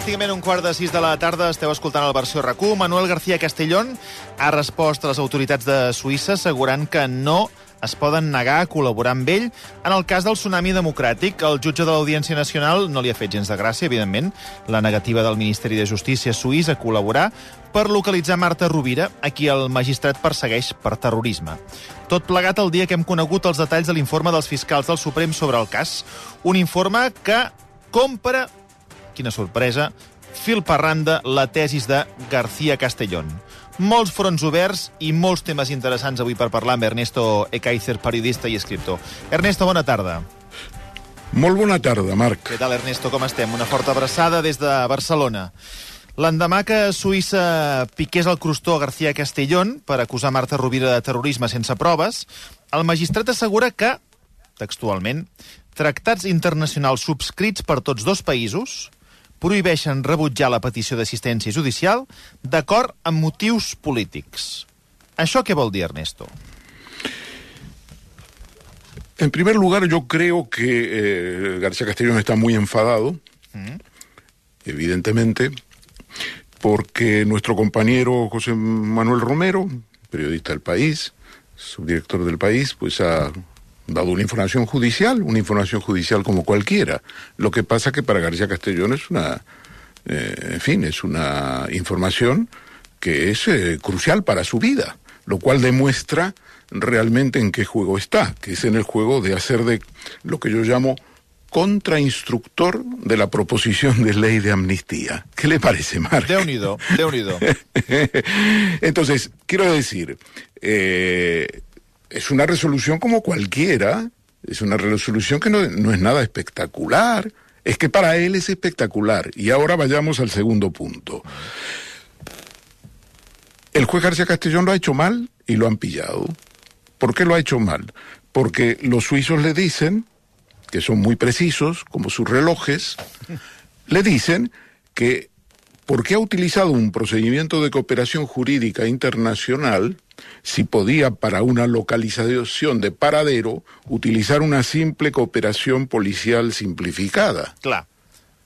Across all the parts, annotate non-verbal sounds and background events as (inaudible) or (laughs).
pràcticament un quart de sis de la tarda. Esteu escoltant el versió rac Manuel García Castellón ha respost a les autoritats de Suïssa assegurant que no es poden negar a col·laborar amb ell en el cas del tsunami democràtic. El jutge de l'Audiència Nacional no li ha fet gens de gràcia, evidentment, la negativa del Ministeri de Justícia suís a col·laborar per localitzar Marta Rovira, a qui el magistrat persegueix per terrorisme. Tot plegat el dia que hem conegut els detalls de l'informe dels fiscals del Suprem sobre el cas, un informe que compra quina sorpresa, fil per randa la tesis de García Castellón. Molts fronts oberts i molts temes interessants avui per parlar amb Ernesto Ekaizer, periodista i escriptor. Ernesto, bona tarda. Molt bona tarda, Marc. Què tal, Ernesto? Com estem? Una forta abraçada des de Barcelona. L'endemà que Suïssa piqués el crostó a García Castellón per acusar Marta Rovira de terrorisme sense proves, el magistrat assegura que, textualment, tractats internacionals subscrits per tots dos països prohibeixen rebutjar la petició d'assistència judicial d'acord amb motius polítics. ¿Això qué vol dir, Ernesto? En primer lugar, yo creo que eh, García Castellón está muy enfadado, mm. evidentemente, porque nuestro compañero José Manuel Romero, periodista del país, subdirector del país, pues ha dado una información judicial, una información judicial como cualquiera. Lo que pasa que para García Castellón es una, eh, en fin, es una información que es eh, crucial para su vida, lo cual demuestra realmente en qué juego está, que es en el juego de hacer de lo que yo llamo contrainstructor de la proposición de ley de amnistía. ¿Qué le parece, Marc? De unido, de unido. (laughs) Entonces, quiero decir, eh, es una resolución como cualquiera, es una resolución que no, no, es nada espectacular, es que para él es espectacular. Y ahora vayamos al segundo punto. El juez García Castellón lo ha hecho mal y lo han pillado. ¿Por qué lo ha hecho mal? Porque los suizos le dicen, que son muy precisos, como sus relojes, le dicen que porque ha utilizado un procedimiento de cooperación jurídica internacional, si podía para una localización de paradero utilizar una simple cooperación policial simplificada. Clar.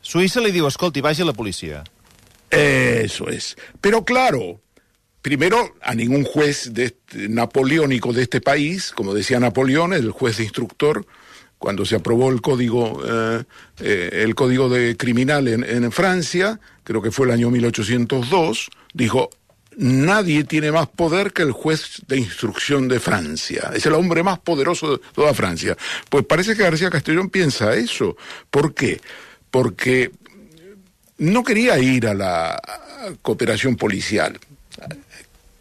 Suïssa li diu, escolti, vagi a la policia. Eso es. Pero claro, primero a ningún juez de este, napoleónico de este país, como decía Napoleón, el juez de instructor, cuando se aprobó el código, eh, eh, el código de criminal en, en Francia, creo que fue el año 1802, dijo, nadie tiene más poder que el juez de instrucción de Francia. Es el hombre más poderoso de toda Francia. Pues parece que García Castellón piensa eso. ¿Por qué? Porque no quería ir a la cooperación policial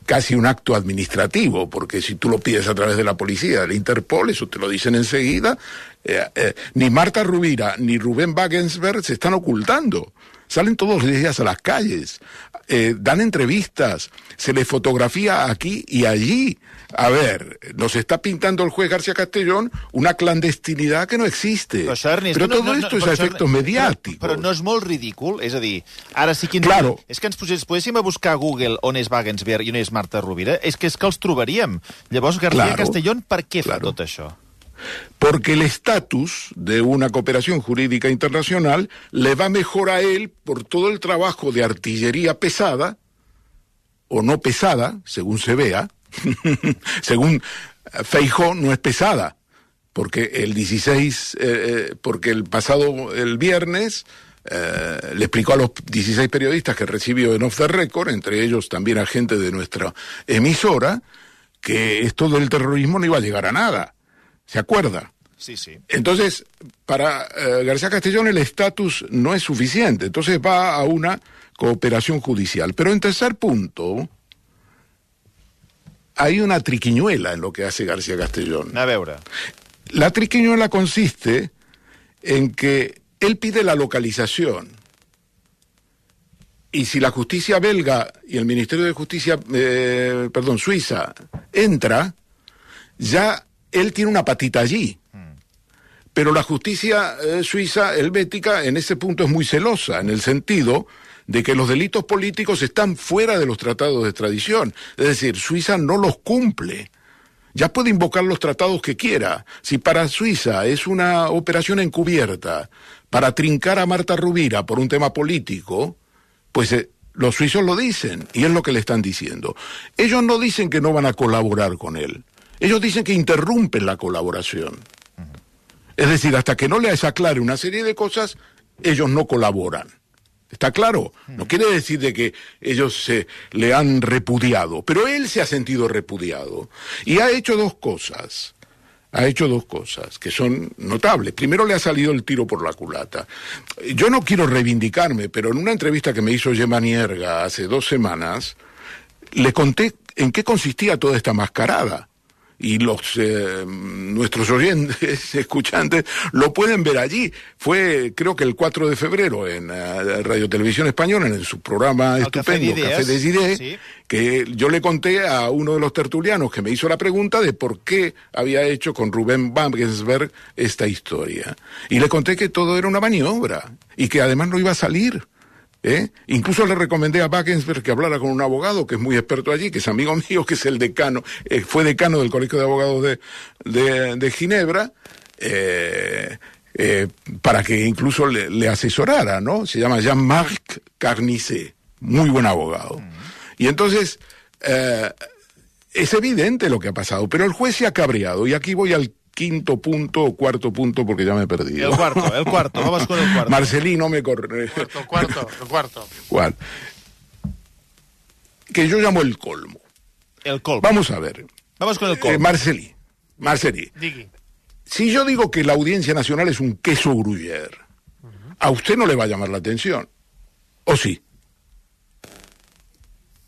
casi un acto administrativo, porque si tú lo pides a través de la policía, del Interpol, eso te lo dicen enseguida, eh, eh, ni Marta Rubira ni Rubén Wagensberg se están ocultando. Salen todos los días a las calles, eh, dan entrevistas, se les fotografía aquí y allí. A ver, nos está pintando el juez García Castellón una clandestinidad que no existe. Això, Ernest, però no, todo no, no, esto es a efectos mediáticos. Però, però no és molt ridícul? És a dir, ara sí que... Claro. És que ens posés, poguéssim a buscar a Google on és Wagensberg i on és Marta Rovira, és que és que els trobaríem. Llavors, García Claro. Castellón, per què fa Claro. tot això? Porque el estatus de una cooperación jurídica internacional le va mejor a él por todo el trabajo de artillería pesada, o no pesada, según se vea, (laughs) según Feijó no es pesada, porque el 16, eh, eh, porque el pasado, el viernes, eh, le explicó a los 16 periodistas que recibió en Off the Record, entre ellos también a gente de nuestra emisora, que esto del terrorismo no iba a llegar a nada. ¿Se acuerda? Sí, sí. Entonces, para eh, García Castellón el estatus no es suficiente, entonces va a una cooperación judicial. Pero en tercer punto, hay una triquiñuela en lo que hace García Castellón. A veure. La triquiñuela consiste en que él pide la localización. Y si la justicia belga y el Ministerio de Justicia, eh, perdón, Suiza, entra, ya él tiene una patita allí. Pero la justicia eh, suiza helvética en ese punto es muy celosa, en el sentido de que los delitos políticos están fuera de los tratados de extradición. Es decir, Suiza no los cumple. Ya puede invocar los tratados que quiera. Si para Suiza es una operación encubierta para trincar a Marta Rubira por un tema político, pues eh, los suizos lo dicen y es lo que le están diciendo. Ellos no dicen que no van a colaborar con él. Ellos dicen que interrumpen la colaboración. Es decir, hasta que no les aclare una serie de cosas, ellos no colaboran. ¿Está claro? No quiere decir de que ellos se le han repudiado, pero él se ha sentido repudiado y ha hecho dos cosas. Ha hecho dos cosas que son notables. Primero le ha salido el tiro por la culata. Yo no quiero reivindicarme, pero en una entrevista que me hizo Gemma Nierga hace dos semanas, le conté en qué consistía toda esta mascarada y los eh, nuestros oyentes, (laughs) escuchantes, lo pueden ver allí. Fue, creo que el 4 de febrero en uh, Radio Televisión Española, en su programa El estupendo, Café de Ideas, sí. que yo le conté a uno de los tertulianos que me hizo la pregunta de por qué había hecho con Rubén Wagensberg esta historia. Y le conté que todo era una maniobra y que además no iba a salir. ¿Eh? Incluso le recomendé a Wagensberg que hablara con un abogado que es muy experto allí, que es amigo (laughs) mío, que es el decano, eh, fue decano del Colegio de Abogados de, de, de Ginebra, eh, para que incluso le, le, asesorara, ¿no? Se llama Jean-Marc Carnicet, muy buen abogado. Mm. Y entonces, es evidente lo que ha pasado, pero el juez se ha cabreado, y aquí voy al quinto punto o cuarto punto porque ya me he perdido. El cuarto, el cuarto, vamos con el cuarto. Marcelino me corre. Cuarto, cuarto, el cuarto. ¿Cuál? Que yo llamo el colmo. El colmo. Vamos a ver. Vamos con el colmo. Eh, Marcelí, Marcelí. Digui. Si yo digo que la Audiencia Nacional es un queso gruyer, uh -huh. a usted no le va a llamar la atención. ¿O sí?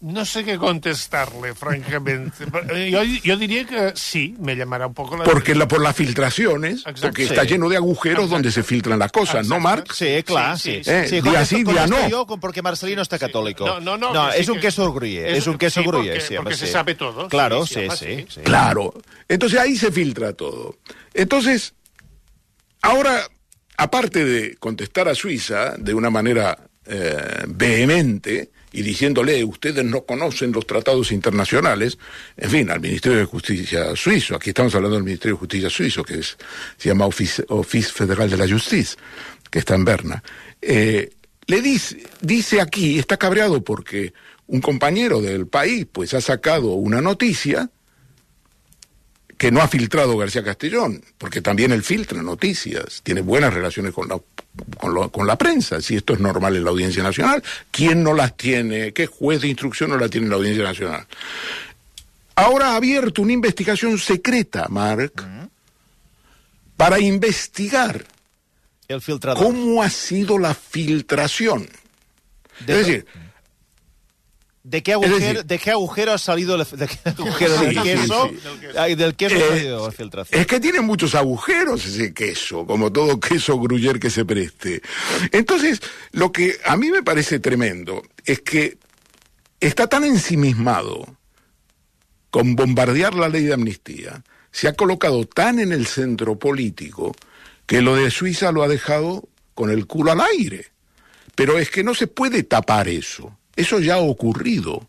No sé qué contestarle, francamente. (laughs) yo, yo, diría que sí, me llamará un poco la Porque la, por las filtraciones, Exacto. porque sí. está lleno de agujeros Exacto. donde se filtran las cosas. ¿no, Marc? Sí, claro, sí. sí, eh, sí. Día sí, día no. Yo porque Marcelino está católico. No, no, no. no es un queso gruyere, es, es, un queso sí, gruyere. Porque, sí, porque sí. se sabe todo. Claro, sí, sí, sí. Claro. Entonces ahí se filtra todo. Entonces, ahora, aparte de contestar a Suiza de una manera eh, vehemente, y diciéndole, ustedes no conocen los tratados internacionales, en fin, al Ministerio de Justicia suizo, aquí estamos hablando del Ministerio de Justicia suizo, que se llama Office, Office Federal de la Justicia, que está en Berna, eh, le dice, dice aquí, está cabreado porque un compañero del país pues ha sacado una noticia que no ha filtrado García Castellón, porque también él filtra noticias, tiene buenas relaciones con la, con, lo, con, la prensa, si esto es normal en la Audiencia Nacional, ¿quién no las tiene? ¿Qué juez de instrucción no la tiene en la Audiencia Nacional? Ahora ha abierto una investigación secreta, uh -huh. para investigar El cómo ha sido la filtración. De es decir, ¿De qué, agujero, decir, ¿De qué agujero ha salido el, de qué (laughs) agujero sí, del queso? Sí, sí. Ay, del queso eh, ha salido la filtración. Es que tiene muchos agujeros ese queso, como todo queso gruyer que se preste. Entonces, lo que a mí me parece tremendo es que está tan ensimismado con bombardear la ley de amnistía, se ha colocado tan en el centro político que lo de Suiza lo ha dejado con el culo al aire. Pero es que no se puede tapar eso. Eso ya ha ocurrido.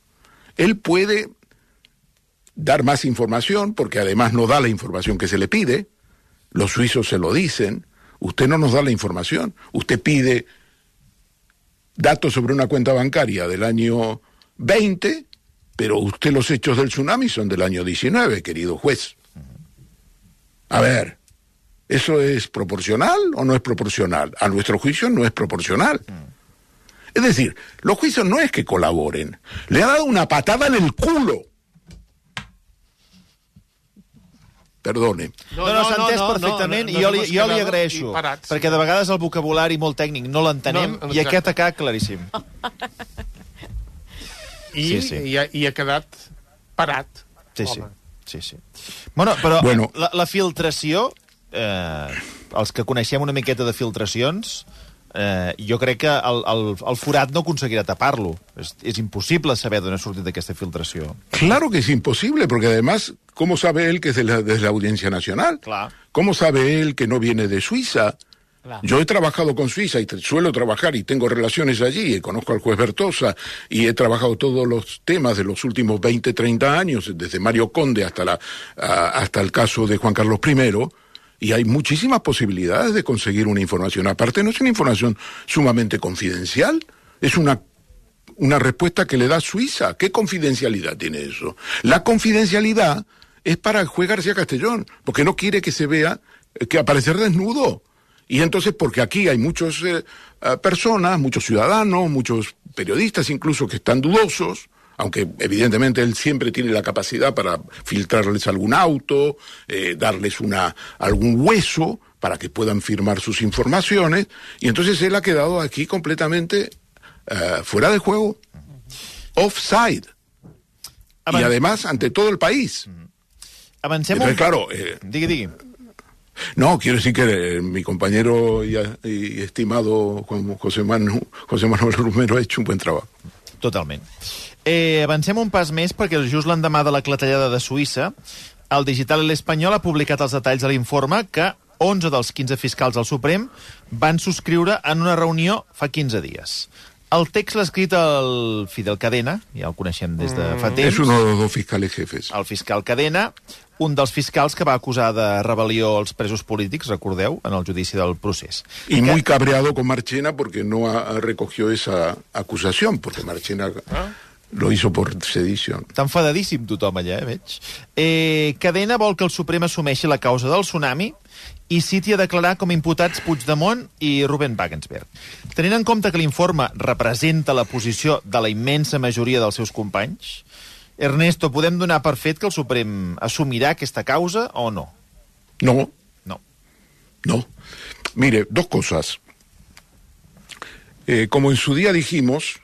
Él puede dar más información, porque además no da la información que se le pide. Los suizos se lo dicen. Usted no nos da la información. Usted pide datos sobre una cuenta bancaria del año 20, pero usted los hechos del tsunami son del año 19, querido juez. A ver, ¿eso es proporcional o no es proporcional? A nuestro juicio no es proporcional. Es decir, los juicios no es que colaboren, le ha dado una patada en el culo. Perdone. No, no, no s'ha entès no, perfectament no, no, no, i jo li, jo li agraeixo, perquè de vegades el vocabulari molt tècnic no l'entenem no, i aquest ha quedat claríssim. I, sí, sí. I, ha, i ha quedat parat. Sí, sí. sí, sí. Bueno, però bueno. La, la filtració, eh, els que coneixem una miqueta de filtracions, eh, jo crec que el, el, el forat no aconseguirà tapar-lo. És, és impossible saber d'on ha sortit aquesta filtració. Claro que es imposible, porque además, ¿cómo sabe él que es de la, de la Audiencia Nacional? Claro. ¿Cómo sabe él que no viene de Suiza? Claro. Yo he trabajado con Suiza y suelo trabajar y tengo relaciones allí, y conozco al juez Bertosa y he trabajado todos los temas de los últimos 20, 30 años, desde Mario Conde hasta, la, a- hasta el caso de Juan Carlos I, y hay muchísimas posibilidades de conseguir una información. Aparte, no es una información sumamente confidencial, es una una respuesta que le da Suiza. ¿Qué confidencialidad tiene eso? La confidencialidad es para el juez García Castellón, porque no quiere que se vea eh, que aparecer desnudo. Y entonces, porque aquí hay muchas personas, muchos ciudadanos, muchos periodistas incluso que están dudosos, aunque evidentemente él siempre tiene la capacidad para filtrarles algún auto, eh, darles una, algún hueso para que puedan firmar sus informaciones, y entonces él ha quedado aquí completamente eh, fuera de juego, offside, y además ante todo el país. Avancem Entonces, un... claro, eh, no, quiero decir que eh, mi compañero y, y estimado Juan José, Manu, José Manuel Romero ha hecho un buen trabajo. Totalment. Eh, avancem un pas més perquè just l'endemà de la clatellada de Suïssa, el Digital l'Espanyol ha publicat els detalls de l'informe que 11 dels 15 fiscals del Suprem van subscriure en una reunió fa 15 dies. El text l'ha escrit el Fidel Cadena, ja el coneixem des de fa temps. Es uno de los dos fiscales jefes. el fiscal Cadena, un dels fiscals que va acusar de rebel·lió als presos polítics, recordeu, en el judici del procés. Y Que- muy cabreado con Marchena porque no ha, recogió esa acusación, porque Marchena lo hizo por sedición. Està enfadadíssim tothom allà, eh, veig. Eh, Cadena vol que el Suprem assumeixi la causa del tsunami i citi a declarar com a imputats Puigdemont i Ruben Wagensberg. Tenint en compte que l'informe representa la posició de la immensa majoria dels seus companys, Ernesto, podem donar per fet que el Suprem assumirà aquesta causa o no? No, No. no. Mire, dos cosas. Eh, como en su día dijimos,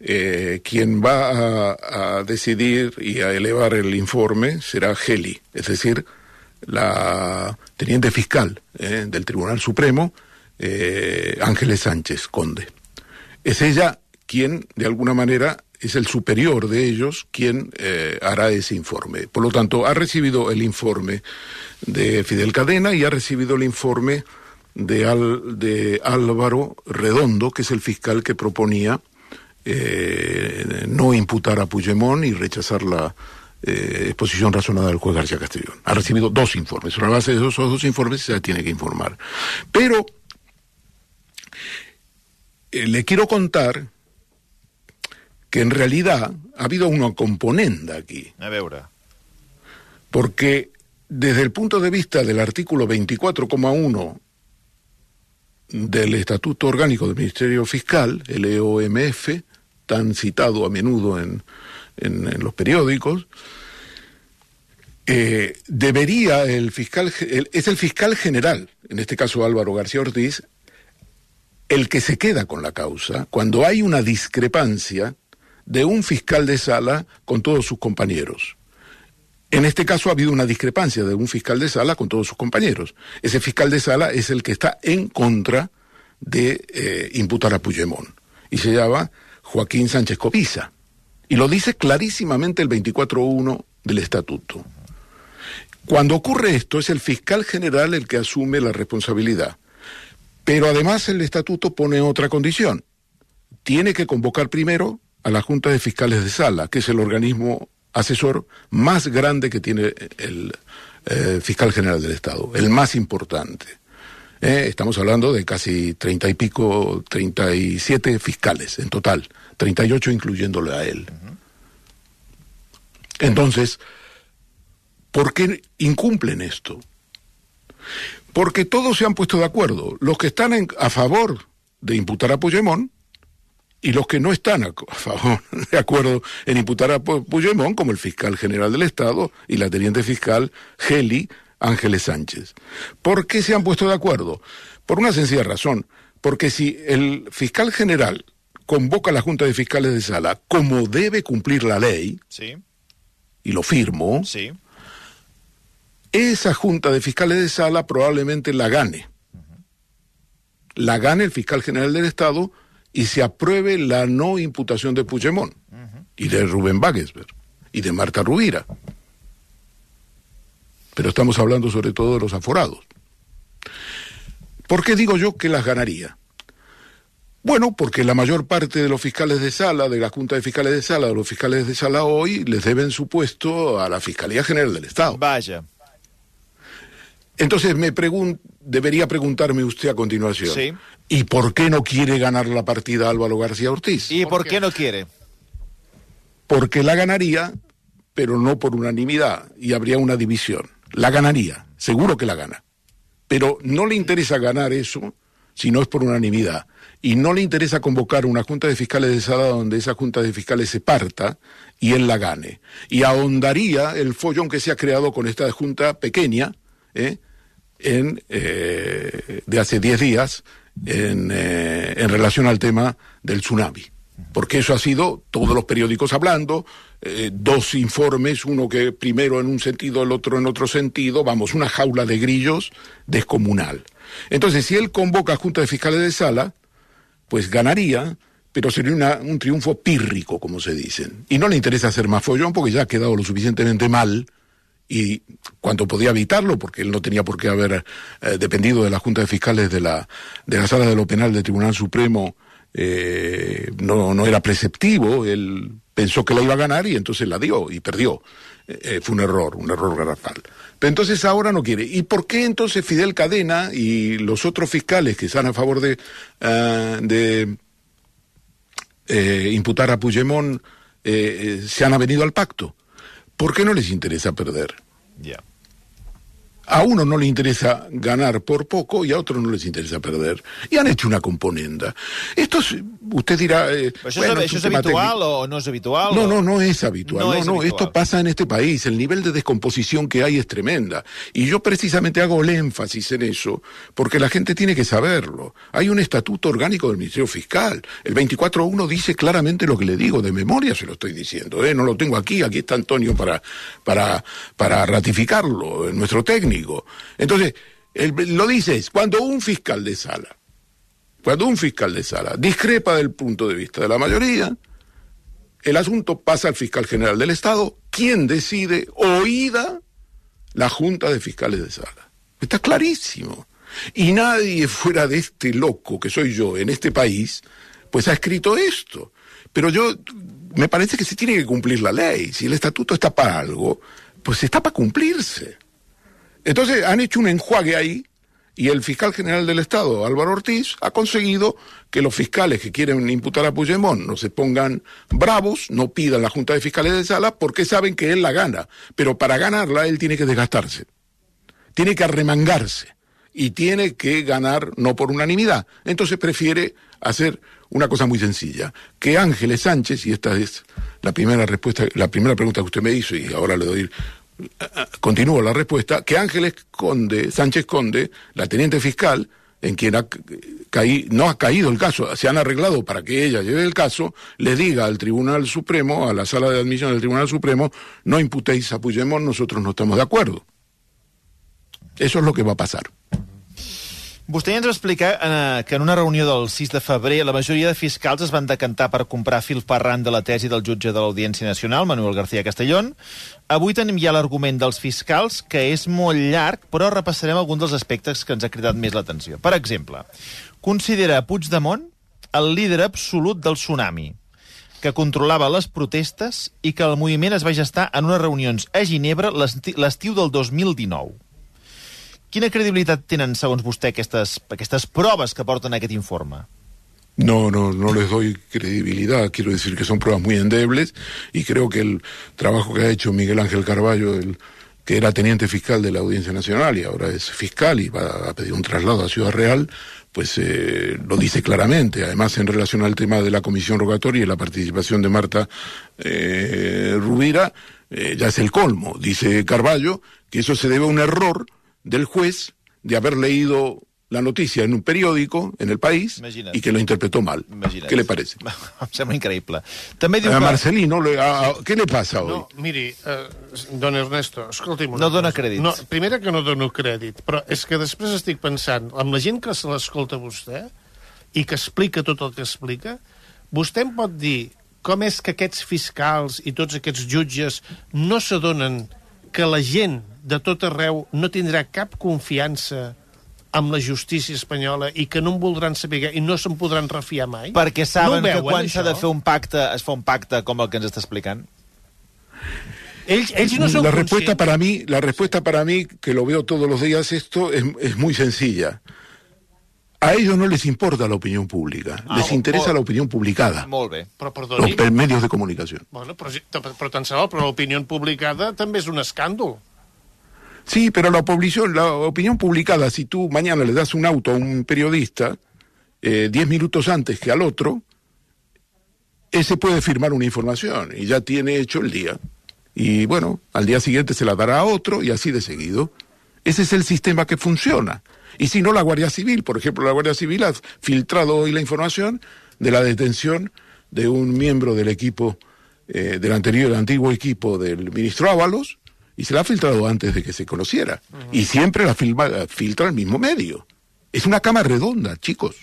eh, quien va a, a decidir y a elevar el informe será Geli, es decir, la teniente fiscal eh, del Tribunal Supremo, eh, Ángeles Sánchez Conde. Es ella quien, de alguna manera, es el superior de ellos quien eh, hará ese informe. Por lo tanto, ha recibido el informe de Fidel Cadena y ha recibido el informe de, Al- de Álvaro Redondo, que es el fiscal que proponía eh, no imputar a Puigdemont y rechazar la eh, exposición razonada del juez García Castellón. Ha recibido dos informes. Sobre la base de esos dos informes se tiene que informar. Pero eh, le quiero contar que en realidad ha habido una componenda aquí, A veure. porque desde el punto de vista del artículo 24,1 del Estatuto Orgánico del Ministerio Fiscal, el EOMF, tan citado a menudo en, en- los periódicos, eh, debería el fiscal, es el fiscal general, en este caso Álvaro García Ortiz, el que se queda con la causa cuando hay una discrepancia de un fiscal de sala con todos sus compañeros. En este caso ha habido una discrepancia de un fiscal de sala con todos sus compañeros. Ese fiscal de sala es el que está en contra de eh, imputar a Puigdemont y se llama Joaquín Sánchez Cobiza. Y lo dice clarísimamente el 24.1 del estatuto. Cuando ocurre esto es el fiscal general el que asume la responsabilidad. Pero además el estatuto pone otra condición. Tiene que convocar primero a la Junta de Fiscales de Sala, que es el organismo asesor más grande que tiene el eh, fiscal general del Estado, el más importante. Eh, estamos hablando de casi treinta y pico, treinta y siete fiscales en total, treinta y ocho incluyéndole a él. Entonces, ¿por qué incumplen esto? Porque todos se han puesto de acuerdo. Los que están a favor de imputar a Puigdemont y los que no están a, favor, (laughs) de acuerdo en imputar a Pu- Puigdemont, como el fiscal general del Estado y la teniente fiscal Geli Ángeles Sánchez. ¿Por qué se han puesto de acuerdo? Por una sencilla razón. Porque si el fiscal general convoca a la Junta de Fiscales de Sala como debe cumplir la ley, Sí, y lo firmo, sí. esa junta de fiscales de sala probablemente la gane. La gane el fiscal general del Estado y se apruebe la no imputación de Puigdemont y de Rubén Wagensberg y de Marta Rubira. Pero estamos hablando sobre todo de los aforados. ¿Por qué digo yo que las ganaría? Bueno, porque la mayor parte de los fiscales de sala, de la Junta de Fiscales de Sala, de los fiscales de sala hoy, les deben su puesto a la Fiscalía General del Estado. Vaja. Entonces me pregun debería preguntarme usted a continuación. Sí. ¿Y por qué no quiere ganar la partida Álvaro García Ortiz? ¿Y ¿Por por qué? qué no quiere? Porque la ganaría, pero no por unanimidad, y habría una división. La ganaría, seguro que la gana. Pero no le interesa ganar eso si no es por unanimidad. Y no le interesa convocar una junta de fiscales de sala donde esa junta de fiscales se parta y él la gane. Y ahondaría el follón que se ha creado con esta junta pequeña, ¿eh? en, eh, de hace 10 días, en, eh, en relación al tema del tsunami. Porque eso ha sido todos los periódicos hablando, dos informes, uno que primero en un sentido, el otro en otro sentido, vamos, una jaula de grillos descomunal. Entonces, si él convoca a Junta de Fiscales de Sala, pues ganaría, pero sería una- un triunfo pírrico, como se dicen. Y no le interesa hacer más follón porque ya ha quedado lo suficientemente mal y cuanto podía evitarlo, porque él no tenía por qué haber eh, dependido de la Junta de Fiscales de la, de la Sala de lo Penal del Tribunal Supremo, eh, no, no era preceptivo, él pensó que la iba a ganar y entonces la dio y perdió. Eh, eh, fue un error, un error garrafal. Pero entonces ahora no quiere. ¿Y por qué entonces Fidel Cadena y los otros fiscales que están a favor de, ah, eh, imputar a Puigdemont se han avenido al pacto? ¿Por qué no les interesa perder? Ja. A uno no le interesa ganar por poco y a otro no les interesa perder. Y han hecho una componenda. Esto es, usted dirá... eh, bueno, és, es habitual o no és habitual? No, no, no es habitual. No No, es no, habitual. esto pasa en este país. El nivel de descomposición que hay es tremenda. Y yo precisamente hago el énfasis en eso, porque la gente tiene que saberlo. Hay un estatuto orgánico del Ministerio Fiscal. El 24.1 dice claramente lo que le digo, de memoria se lo estoy diciendo. ¿eh? No lo tengo aquí, aquí está Antonio para, para, para ratificarlo, nuestro técnico. Entonces, el- lo dice es, cuando un fiscal de sala, cuando un fiscal de sala discrepa del punto de vista de la mayoría, el asunto pasa al fiscal general del Estado, quien decide, oída la Junta de Fiscales de Sala. Está clarísimo. Y nadie fuera de este loco que soy yo en este país, pues ha escrito esto. Pero yo, me parece que se tiene que cumplir la ley. Si el estatuto está para algo, pues está para cumplirse. Entonces han hecho un enjuague ahí y el fiscal general del Estado, Álvaro Ortiz, ha conseguido que los fiscales que quieren imputar a Puigdemont no se pongan bravos, no pidan la Junta de Fiscales de Sala porque saben que él la gana. Pero para ganarla él tiene que desgastarse, tiene que arremangarse y tiene que ganar no por unanimidad. Entonces prefiere hacer una cosa muy sencilla, que Ángeles Sánchez, y esta es la primera respuesta, la primera pregunta que usted me hizo y ahora le doy continúo la respuesta, que Ángeles Conde, Sánchez Conde, la teniente fiscal, en quien no ha caído el caso, se han arreglado para que ella lleve el caso, le diga al Tribunal Supremo, a la sala de admisión del Tribunal Supremo, no imputéis a nosotros no estamos de acuerdo. Eso es lo que va a pasar. Vostè ja ens va explicar eh, que en una reunió del 6 de febrer la majoria de fiscals es van decantar per comprar fil per ran de la tesi del jutge de l'Audiència Nacional, Manuel García Castellón. Avui tenim ja l'argument dels fiscals, que és molt llarg, però repassarem alguns dels aspectes que ens ha cridat més l'atenció. Per exemple, considera Puigdemont el líder absolut del tsunami, que controlava les protestes i que el moviment es va gestar en unes reunions a Ginebra l'esti- l'estiu del 2019. Quina credibilitat tenen, segons vostè, aquestes, aquestes proves que porten aquest informe? No, no, no les doy credibilidad. Quiero decir que son pruebas muy endebles y creo que el trabajo que ha hecho Miguel Ángel Carballo, el, que era teniente fiscal de la Audiencia Nacional y ahora es fiscal y va a pedir un traslado a Ciudad Real, pues eh, lo dice claramente. Además, en relación al tema de la comisión rogatoria y la participación de Marta eh, Rubira, eh, ya es el colmo. Dice Carballo que eso se debe a un error del juez de haber leído la noticia en un periódico en el país Imagina't. y que lo interpretó mal. Imagina't. ¿Qué le parece? (laughs) Em sembla increïble. També diu A que... Marcelino, le- a- a- ¿qué le pasa hoy? No, miri, eh, don Ernesto, escolti'm... No dona cosa. crèdits. No, primera que no dono crèdit, però és que després estic pensant, amb la gent que se l'escolta vostè i que explica tot el que explica, vostè em pot dir com és que aquests fiscals i tots aquests jutges no s'adonen que la gent de tot arreu no tindrà cap confiança amb la justícia espanyola i que no en voldran saber i no se'n podran refiar mai? Perquè saben no que quan s'ha de fer un pacte, es fa un pacte com el que ens està explicant. Ells, ells no són la respuesta conscients. para mí, la respuesta para mí, que lo veo todos los días esto, es, es muy sencilla. A ellos no les importa la opinión pública, Ah, les interesa o- la opinión publicada, Molt bé. Però, perdoni, medios de comunicación. bueno, però, però tant se val, però l'opinió publicada també és un escàndol. Sí, pero la opinión, la opinión publicada, si tú mañana le das un auto a un periodista eh, diez minutos antes que al otro, ese puede firmar una información y ya tiene hecho el día. Y bueno, al día siguiente se la dará a otro y así de seguido. Ese es el sistema que funciona. Y si no, la Guardia Civil, por ejemplo, la Guardia Civil ha filtrado hoy la información de la detención de un miembro del equipo, eh, del anterior, del antiguo equipo del ministro Ábalos, y se la ha filtrado antes de que se conociera. Y siempre la filma- la filtra el mismo medio. Es una cama redonda, chicos.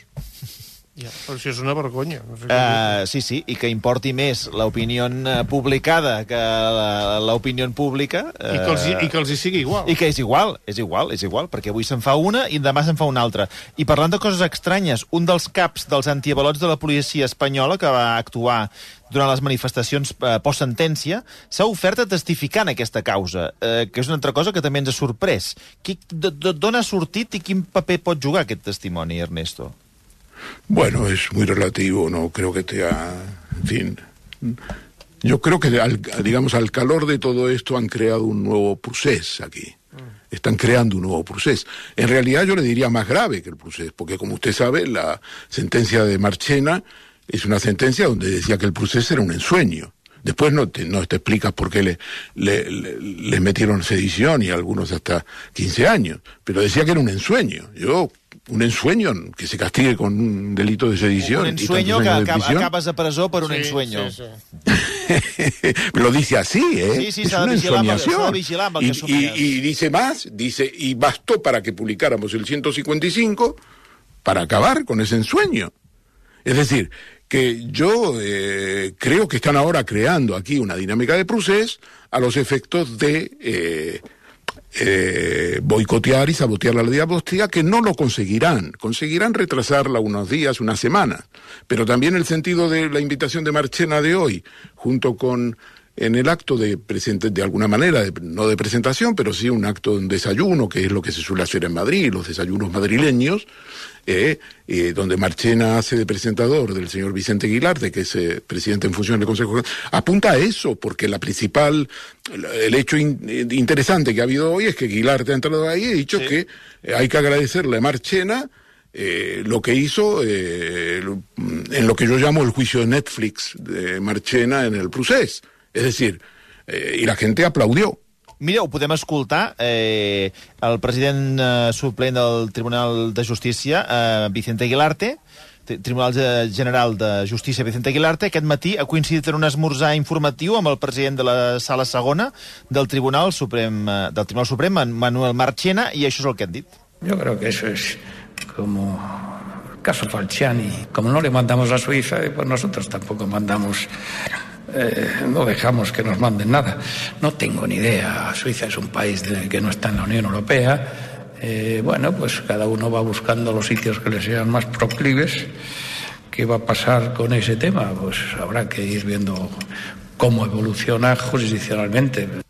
Ja, però si és una vergonya. No sé. Uh, sí, sí, i que importi més l'opinió eh, publicada que la- l'opinió pública. I, que els, hi- I que els hi sigui igual. I que és igual, és igual, és igual, perquè avui se'n fa una i demà se'n fa una altra. I parlant de coses estranyes, un dels caps dels antiavalots de la policia espanyola que va actuar durant les manifestacions eh, post-sentència, s'ha ofert a testificar en aquesta causa, eh, que és una altra cosa que també ens ha sorprès. D'on ha sortit i quin paper pot jugar aquest testimoni, Ernesto? Bueno, es muy relativo, no creo que te ha... En fin. Yo creo que, al, digamos, al calor de todo esto han creado un nuevo proceso aquí. Están creando un nuevo proceso. En realidad yo le diría más grave que el proceso, porque como usted sabe, la sentencia de Marchena es una sentencia donde decía que el proceso era un ensueño. Después no te, no te explicas por qué le, le, le- les metieron sedición y algunos hasta 15 años, pero decía que era un ensueño. Yo, un ensueño que se castigue con un delito de sedición. Un ensueño que años de acab prisión. acabes a presó per un Sí, ensueño. Sí, sí. (laughs) Lo dice así, ¿eh? Sí, sí, es una ensoñación. y, y- y dice más, dice, y bastó para que publicáramos el 155 para acabar con ese ensueño. Es decir, que yo eh, creo que están ahora creando aquí una dinámica de procés a los efectos de eh, eh, boicotear y sabotear la diagnóstica, que no lo conseguirán. Conseguirán retrasarla unos días, unas semanas. Pero también el sentido de la invitación de Marchena de hoy, junto con en el acto de presente, de alguna manera, de- no de presentación, pero sí un acto de un desayuno, que es lo que se suele hacer en Madrid, los desayunos madrileños, eh, eh, donde Marchena hace de presentador del señor Vicente Aguilar, de que es eh, presidente en función del Consejo, apunta a eso, porque la principal, el hecho in- interesante que ha habido hoy es que Aguilar te ha entrado ahí y ha dicho que hay que agradecerle a Marchena eh, lo que hizo eh, lo- en lo que yo llamo el juicio de Netflix de Marchena en el procés. Es decir, eh, y la gente aplaudió. Mira, ho podem escoltar. Eh, el president eh, suplent del Tribunal de Justícia, eh, Vicente Aguilarte, Tri- Tribunal Ge- General de Justícia Vicente Aguilarte, aquest matí ha coincidit en un esmorzar informatiu amb el president de la Sala Segona del Tribunal Suprem, eh, del Tribunal Suprem, Manuel Marchena, i això és el que han dit. Yo creo que eso es como el caso Falciani. Como no le mandamos a Suiza, pues nosotros tampoco mandamos, eh, no dejamos que nos manden nada. No tengo ni idea. Suiza es un país que no está en la Unión Europea. Eh, bueno, pues cada uno va buscando los sitios que le sean más proclives. ¿Qué va a pasar con ese tema? Pues habrá que ir viendo cómo evoluciona jurisdiccionalmente.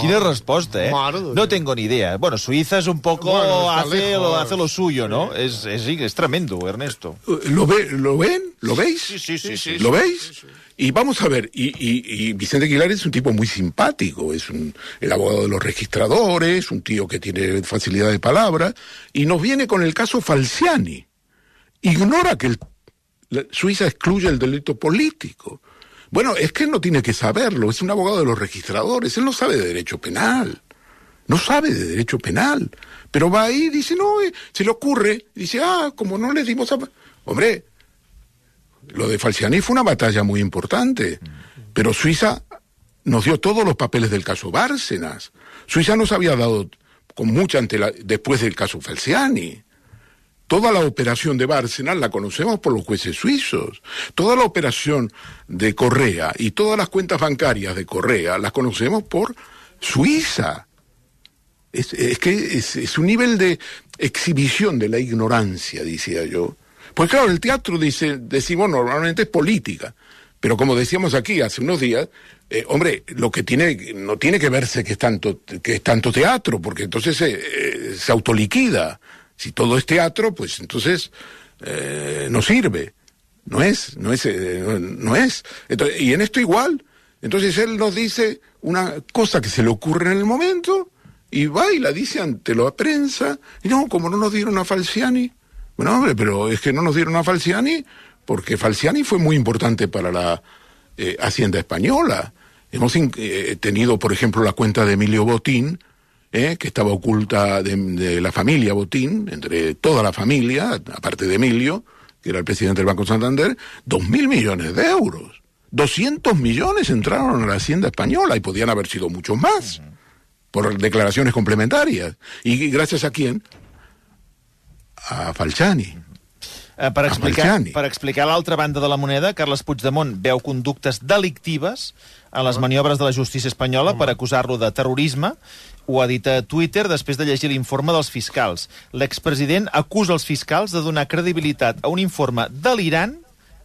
Quina resposta, eh? Mare de Déu. No tengo ni idea. Bueno, Suiza es un poco... Bueno, hace, lo, hace lo suyo, ¿no? Es, es, es tremendo, Ernesto. Eh, ¿Lo, ve, ¿Lo ven? ¿Lo veis? Sí, sí, sí. sí. ¿Lo veis? Y vamos a ver, y, y- y Vicente Aguilar es un tipo muy simpático, es un, el abogado de los registradores, un tío que tiene facilidad de palabra, y nos viene con el caso Falciani. Ignora que el- la- Suiza excluye el delito político. Bueno, es que él no tiene que saberlo, es un abogado de los registradores, él no sabe de derecho penal. No sabe de derecho penal. Pero va ahí y dice, no, eh, se le ocurre. Dice, ah, como no le dimos a... Hombre, lo de Falciani fue una batalla muy importante. Pero Suiza nos dio todos los papeles del caso Bárcenas. Suiza nos había dado con mucha antela después del caso Falciani. Toda la operación de Bárcenas la conocemos por los jueces suizos. Toda la operación de Correa y todas las cuentas bancarias de Correa las conocemos por Suiza. Es, que es, un nivel de, exhibición de la ignorancia, decía yo. Pues claro, el teatro, dice, decimos normalmente es política, pero como decíamos aquí hace unos días, eh, hombre, lo que tiene, no tiene que verse que es tanto, que es tanto teatro, porque entonces se, eh, se autoliquida. Si todo es teatro, pues entonces eh, no sirve. No es, no es, eh, no, es. Y en esto igual. Entonces él nos dice una cosa que se le ocurre en el momento y va y la dice ante la prensa. Y no, como no nos dieron a Falciani. Bueno, hombre, pero es que no nos dieron a Falciani porque Falciani fue muy importante para la eh, Hacienda Española. Hemos eh, tenido, por ejemplo, la cuenta de Emilio Botín, eh, que estaba oculta de, de la familia Botín, entre toda la familia, aparte de Emilio, que era el presidente del Banco Santander, dos mil millones de euros. 200 millones entraron a la Hacienda Española y podían haber sido muchos más por declaraciones complementarias. ¿Y gracias a quién? A Falciani. Eh, per, A explicar, per explicar l'altra banda de la moneda, Carles Puigdemont veu conductes delictives en les maniobres de la justícia espanyola per acusar-lo de terrorisme. Ho ha dit a Twitter després de llegir l'informe dels fiscals. L'expresident acusa els fiscals de donar credibilitat a un informe delirant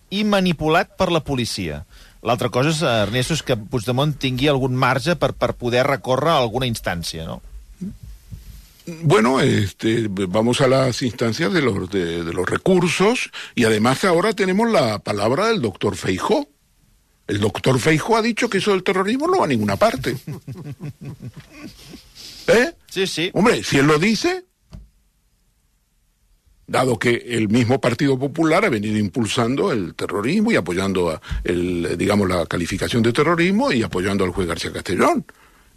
i manipulat per la policia. L'altra cosa, és, eh, Ernesto, és que Puigdemont tingui algun marge per, per poder recórrer a alguna instància, no? Bueno, este, vamos a las instancias de los, de, de los recursos y además ahora tenemos la palabra del doctor Feijó. El doctor Feijó ha dicho que eso del terrorismo no va a ninguna parte. (laughs) ¿Eh? Sí, sí. Hombre, si él lo dice, dado que el mismo Partido Popular ha venido impulsando el terrorismo y apoyando, a el, digamos, la calificación de terrorismo y apoyando al juez García Castellón.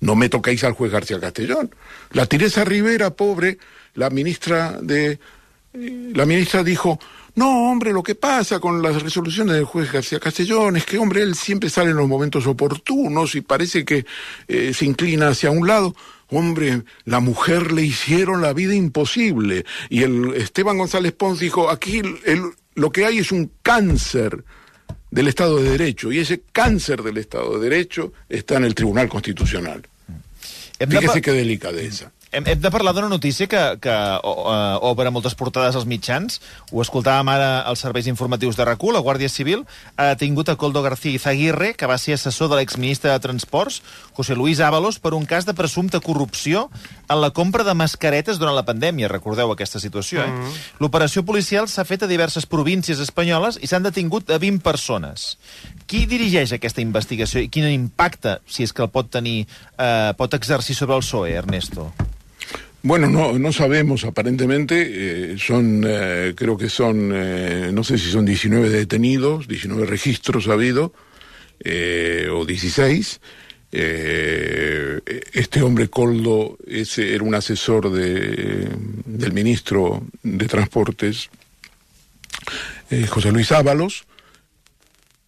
No me toquéis al juez García Castellón. La Teresa Rivera, pobre, la ministra de... La ministra dijo, no, hombre, lo que pasa con las resoluciones del juez García Castellón es que, hombre, él siempre sale en los momentos oportunos y parece que eh, se inclina hacia un lado. Hombre, la mujer le hicieron la vida imposible. Y el Esteban González Pons dijo, aquí el- lo que hay es un cáncer del Estado de Derecho, y ese cáncer del Estado de Derecho está en el Tribunal Constitucional. Hem Fíjese qué delicadeza. Hem, hem de parlar d'una notícia que, que uh, obre moltes portades als mitjans. Ho escoltàvem ara als serveis informatius de rac La Guàrdia Civil ha detingut a Coldo García Izaguirre, que va ser assessor de l'exministre de Transports, José Luis Ábalos, per un cas de presumpta corrupció en la compra de mascaretes durant la pandèmia. Recordeu aquesta situació, eh? Mm. L'operació policial s'ha fet a diverses províncies espanyoles i s'han detingut a 20 persones. Qui dirigeix aquesta investigació i quin impacte, si és que el pot tenir, eh, pot exercir sobre el PSOE, Ernesto? Bueno, no, no sabemos, aparentemente eh, son, eh, creo que son, eh, no sé si son 19 detenidos, 19 registros ha habido, eh, o 16. Eh, este hombre Coldo ese era un asesor de, del ministro de Transportes, eh, José Luis Ábalos.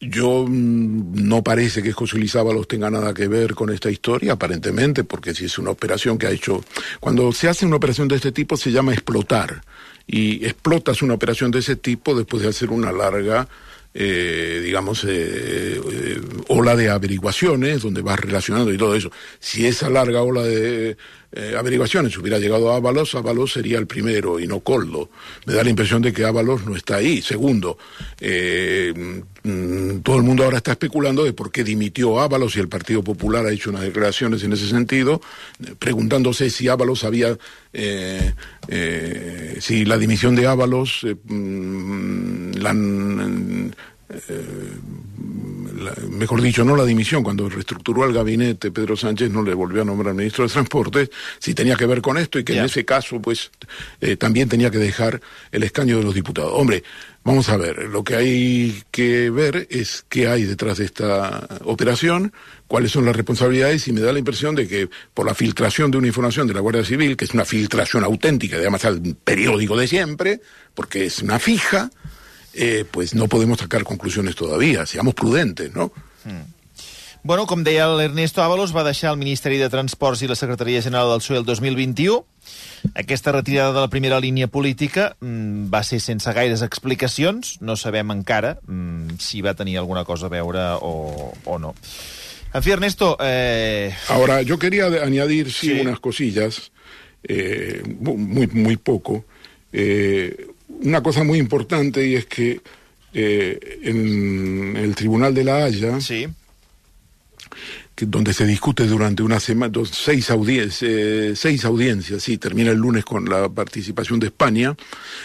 Yo mm, no parece que José Luis Ábalos tenga nada que ver con esta historia, aparentemente, porque si es una operación que ha hecho... Cuando se hace una operación de este tipo se llama explotar. Y explotas una operación de ese tipo después de hacer una larga, eh, digamos, eh, eh, ola de averiguaciones, donde vas relacionando y todo eso. Si esa larga ola de eh, averiguaciones hubiera llegado a Ábalos, Ábalos sería el primero y no Coldo. Me da la impresión de que Ábalos no está ahí. Segundo, eh, mm, todo el mundo ahora está especulando de por qué dimitió Ábalos y el Partido Popular ha hecho unas declaraciones en ese sentido, eh, preguntándose si Ábalos había, si la dimisión de Ábalos, mm, la, la- mejor dicho, no la dimisión, cuando reestructuró el gabinete, Pedro Sánchez no le volvió a nombrar ministro de Transportes, si tenía que ver con esto y que en ese caso, pues, eh, también tenía que dejar el escaño de los diputados. Hombre, vamos a ver, lo que hay que ver es qué hay detrás de esta operación, cuáles son las responsabilidades y me da la impresión de que por la filtración de una información de la Guardia Civil, que es una filtración auténtica, además al periódico de siempre, porque es una fija, eh, pues no podemos sacar conclusiones todavía. Seamos prudentes, ¿no? Bueno, com deia l'Ernesto Ábalos, va deixar el Ministeri de Transports i la Secretaria General del PSOE el 2021. Aquesta retirada de la primera línia política mm, va ser sense gaires explicacions. No sabem encara mm, si va tenir alguna cosa a veure o, o no. En fi, Ernesto, eh, Ahora, yo quería añadir, sí, Sí. unas cosillas. eh, muy, muy poco. Eh, una cosa muy importante y es que eh, en el Tribunal de la Haya, Sí. que, donde se discute durante una semana, dos- seis, audiencias, eh, seis audiencias, sí, termina el lunes con la participación de España,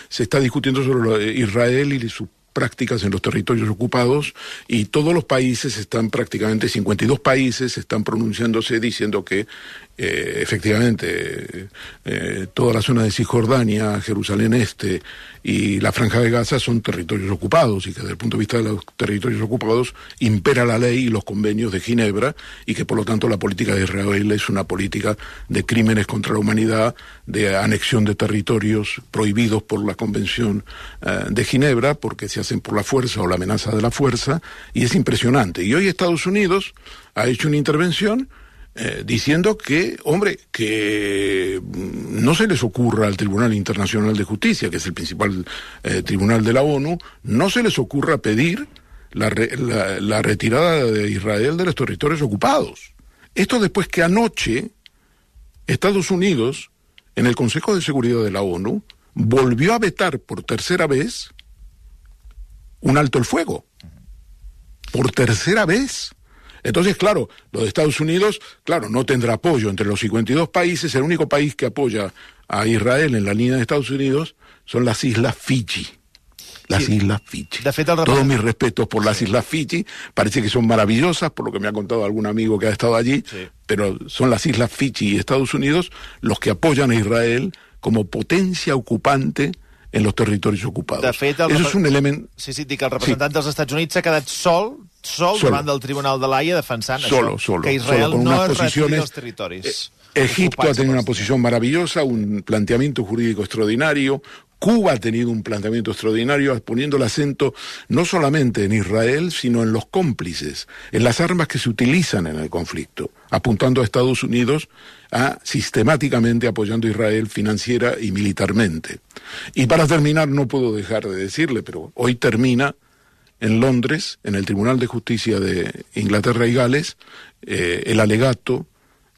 se está discutiendo sobre Israel y sus prácticas en los territorios ocupados y todos los países están prácticamente 52 países están pronunciándose diciendo que eh, efectivamente eh, toda la zona de Cisjordania, Jerusalén Este y la Franja de Gaza son territorios ocupados y que desde el punto de vista de los territorios ocupados impera la ley y los convenios de Ginebra y que por lo tanto la política de Israel es una política de crímenes contra la humanidad, de anexión de territorios prohibidos por la Convención eh, de Ginebra porque se por la fuerza o la amenaza de la fuerza y es impresionante. Y hoy Estados Unidos ha hecho una intervención eh, diciendo que, hombre, que mm, no se les ocurra al Tribunal Internacional de Justicia, que es el principal eh, tribunal de la ONU, no se les ocurra pedir la, re- la- la retirada de Israel de los territorios ocupados. Esto después que anoche Estados Unidos, en el Consejo de Seguridad de la ONU, volvió a vetar por tercera vez un alto el fuego. Por tercera vez. Entonces, claro, lo de Estados Unidos, claro, no tendrá apoyo entre los 52 países. El único país que apoya a Israel en la línea de Estados Unidos son las Islas Fiji. Las Sí. Islas Fiji. Todos mis respetos por las Islas Fiji. Parece que son maravillosas, por lo que me ha contado algún amigo que ha estado allí. Sí. Pero son las Islas Fiji y Estados Unidos los que apoyan a Israel como potencia ocupante en los territorios ocupados. De fet, el Eso es un elemento... Sí, sí, dic el representant dels Estats Units s'ha quedat sol, sol, Solo. davant del Tribunal de l'Haia defensant Solo, això, solo. que Israel solo, con no posiciones. dels territoris. Eh, Egipto ha tenido una els- posición maravillosa, un planteamiento jurídico extraordinario. Cuba ha tenido un planteamiento extraordinario, poniendo el acento no solamente en Israel, sino en los cómplices, en las armas que se utilizan en el conflicto, apuntando a Estados Unidos a sistemáticamente apoyando a Israel financiera y militarmente. Y para terminar, no puedo dejar de decirle, pero hoy termina en Londres, en el Tribunal de Justicia de Inglaterra y Gales, eh, el alegato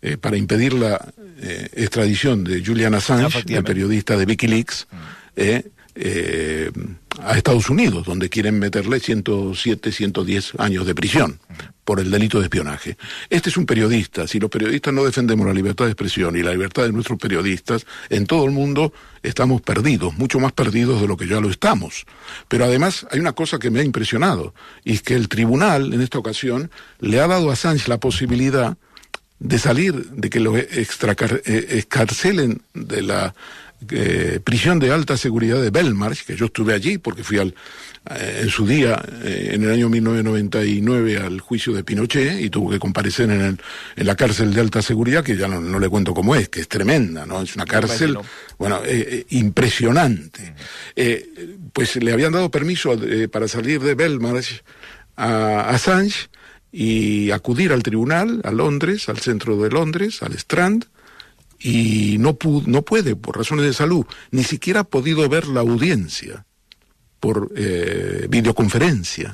eh, para impedir la eh, extradición de Julian Assange, el periodista de Wikileaks, eh, eh, a Estados Unidos, donde quieren meterle 107, 110 años de prisión por el delito de espionaje. Este es un periodista. Si los periodistas no defendemos la libertad de expresión y la libertad de nuestros periodistas, en todo el mundo estamos perdidos, mucho más perdidos de lo que ya lo estamos. Pero además hay una cosa que me ha impresionado, y es que el tribunal, en esta ocasión, le ha dado a Assange la posibilidad de salir, de que lo extracar- eh, excarcelen de la eh, prisión de alta seguridad de Belmarsh, que yo estuve allí porque fui al, eh, en su día, eh, en el año 1999, al juicio de Pinochet y tuvo que comparecer en, el- en la cárcel de alta seguridad, que ya no, no le cuento cómo es, que es tremenda, ¿no? Es una cárcel, bueno, eh, impresionante. Pues le habían dado permiso para salir de Belmarsh a Assange y acudir al tribunal, a Londres, al centro de Londres, al Strand, y no, pu- no puede por razones de salud, ni siquiera ha podido ver la audiencia por eh, videoconferencia.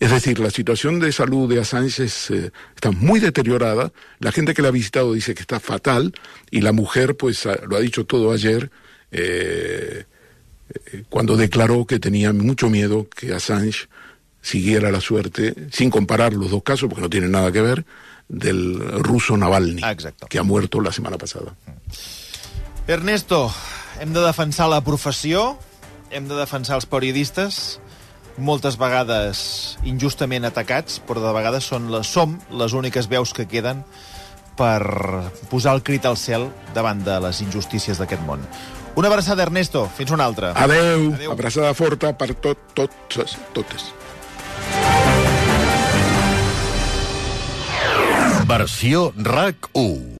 Es decir, la situación de salud de Assange es, eh, está muy deteriorada. La gente que la ha visitado dice que está fatal y la mujer, pues, lo ha dicho todo ayer eh, eh, cuando declaró que tenía mucho miedo que Assange siguiera la suerte, sin comparar los dos casos, porque no tienen nada que ver, del ruso Navalny, Ah, exacte. que ha muerto la semana pasada. Ernesto, hem de defensar la professió, hem de defensar els periodistes, moltes vegades injustament atacats, però de vegades són les, som les úniques veus que queden per posar el crit al cel davant de les injustícies d'aquest món. Una abraçada, Ernesto. Fins una altra. Adeu, Adeu. abraçada forta per tot, tots, totes. Versió RAC 1.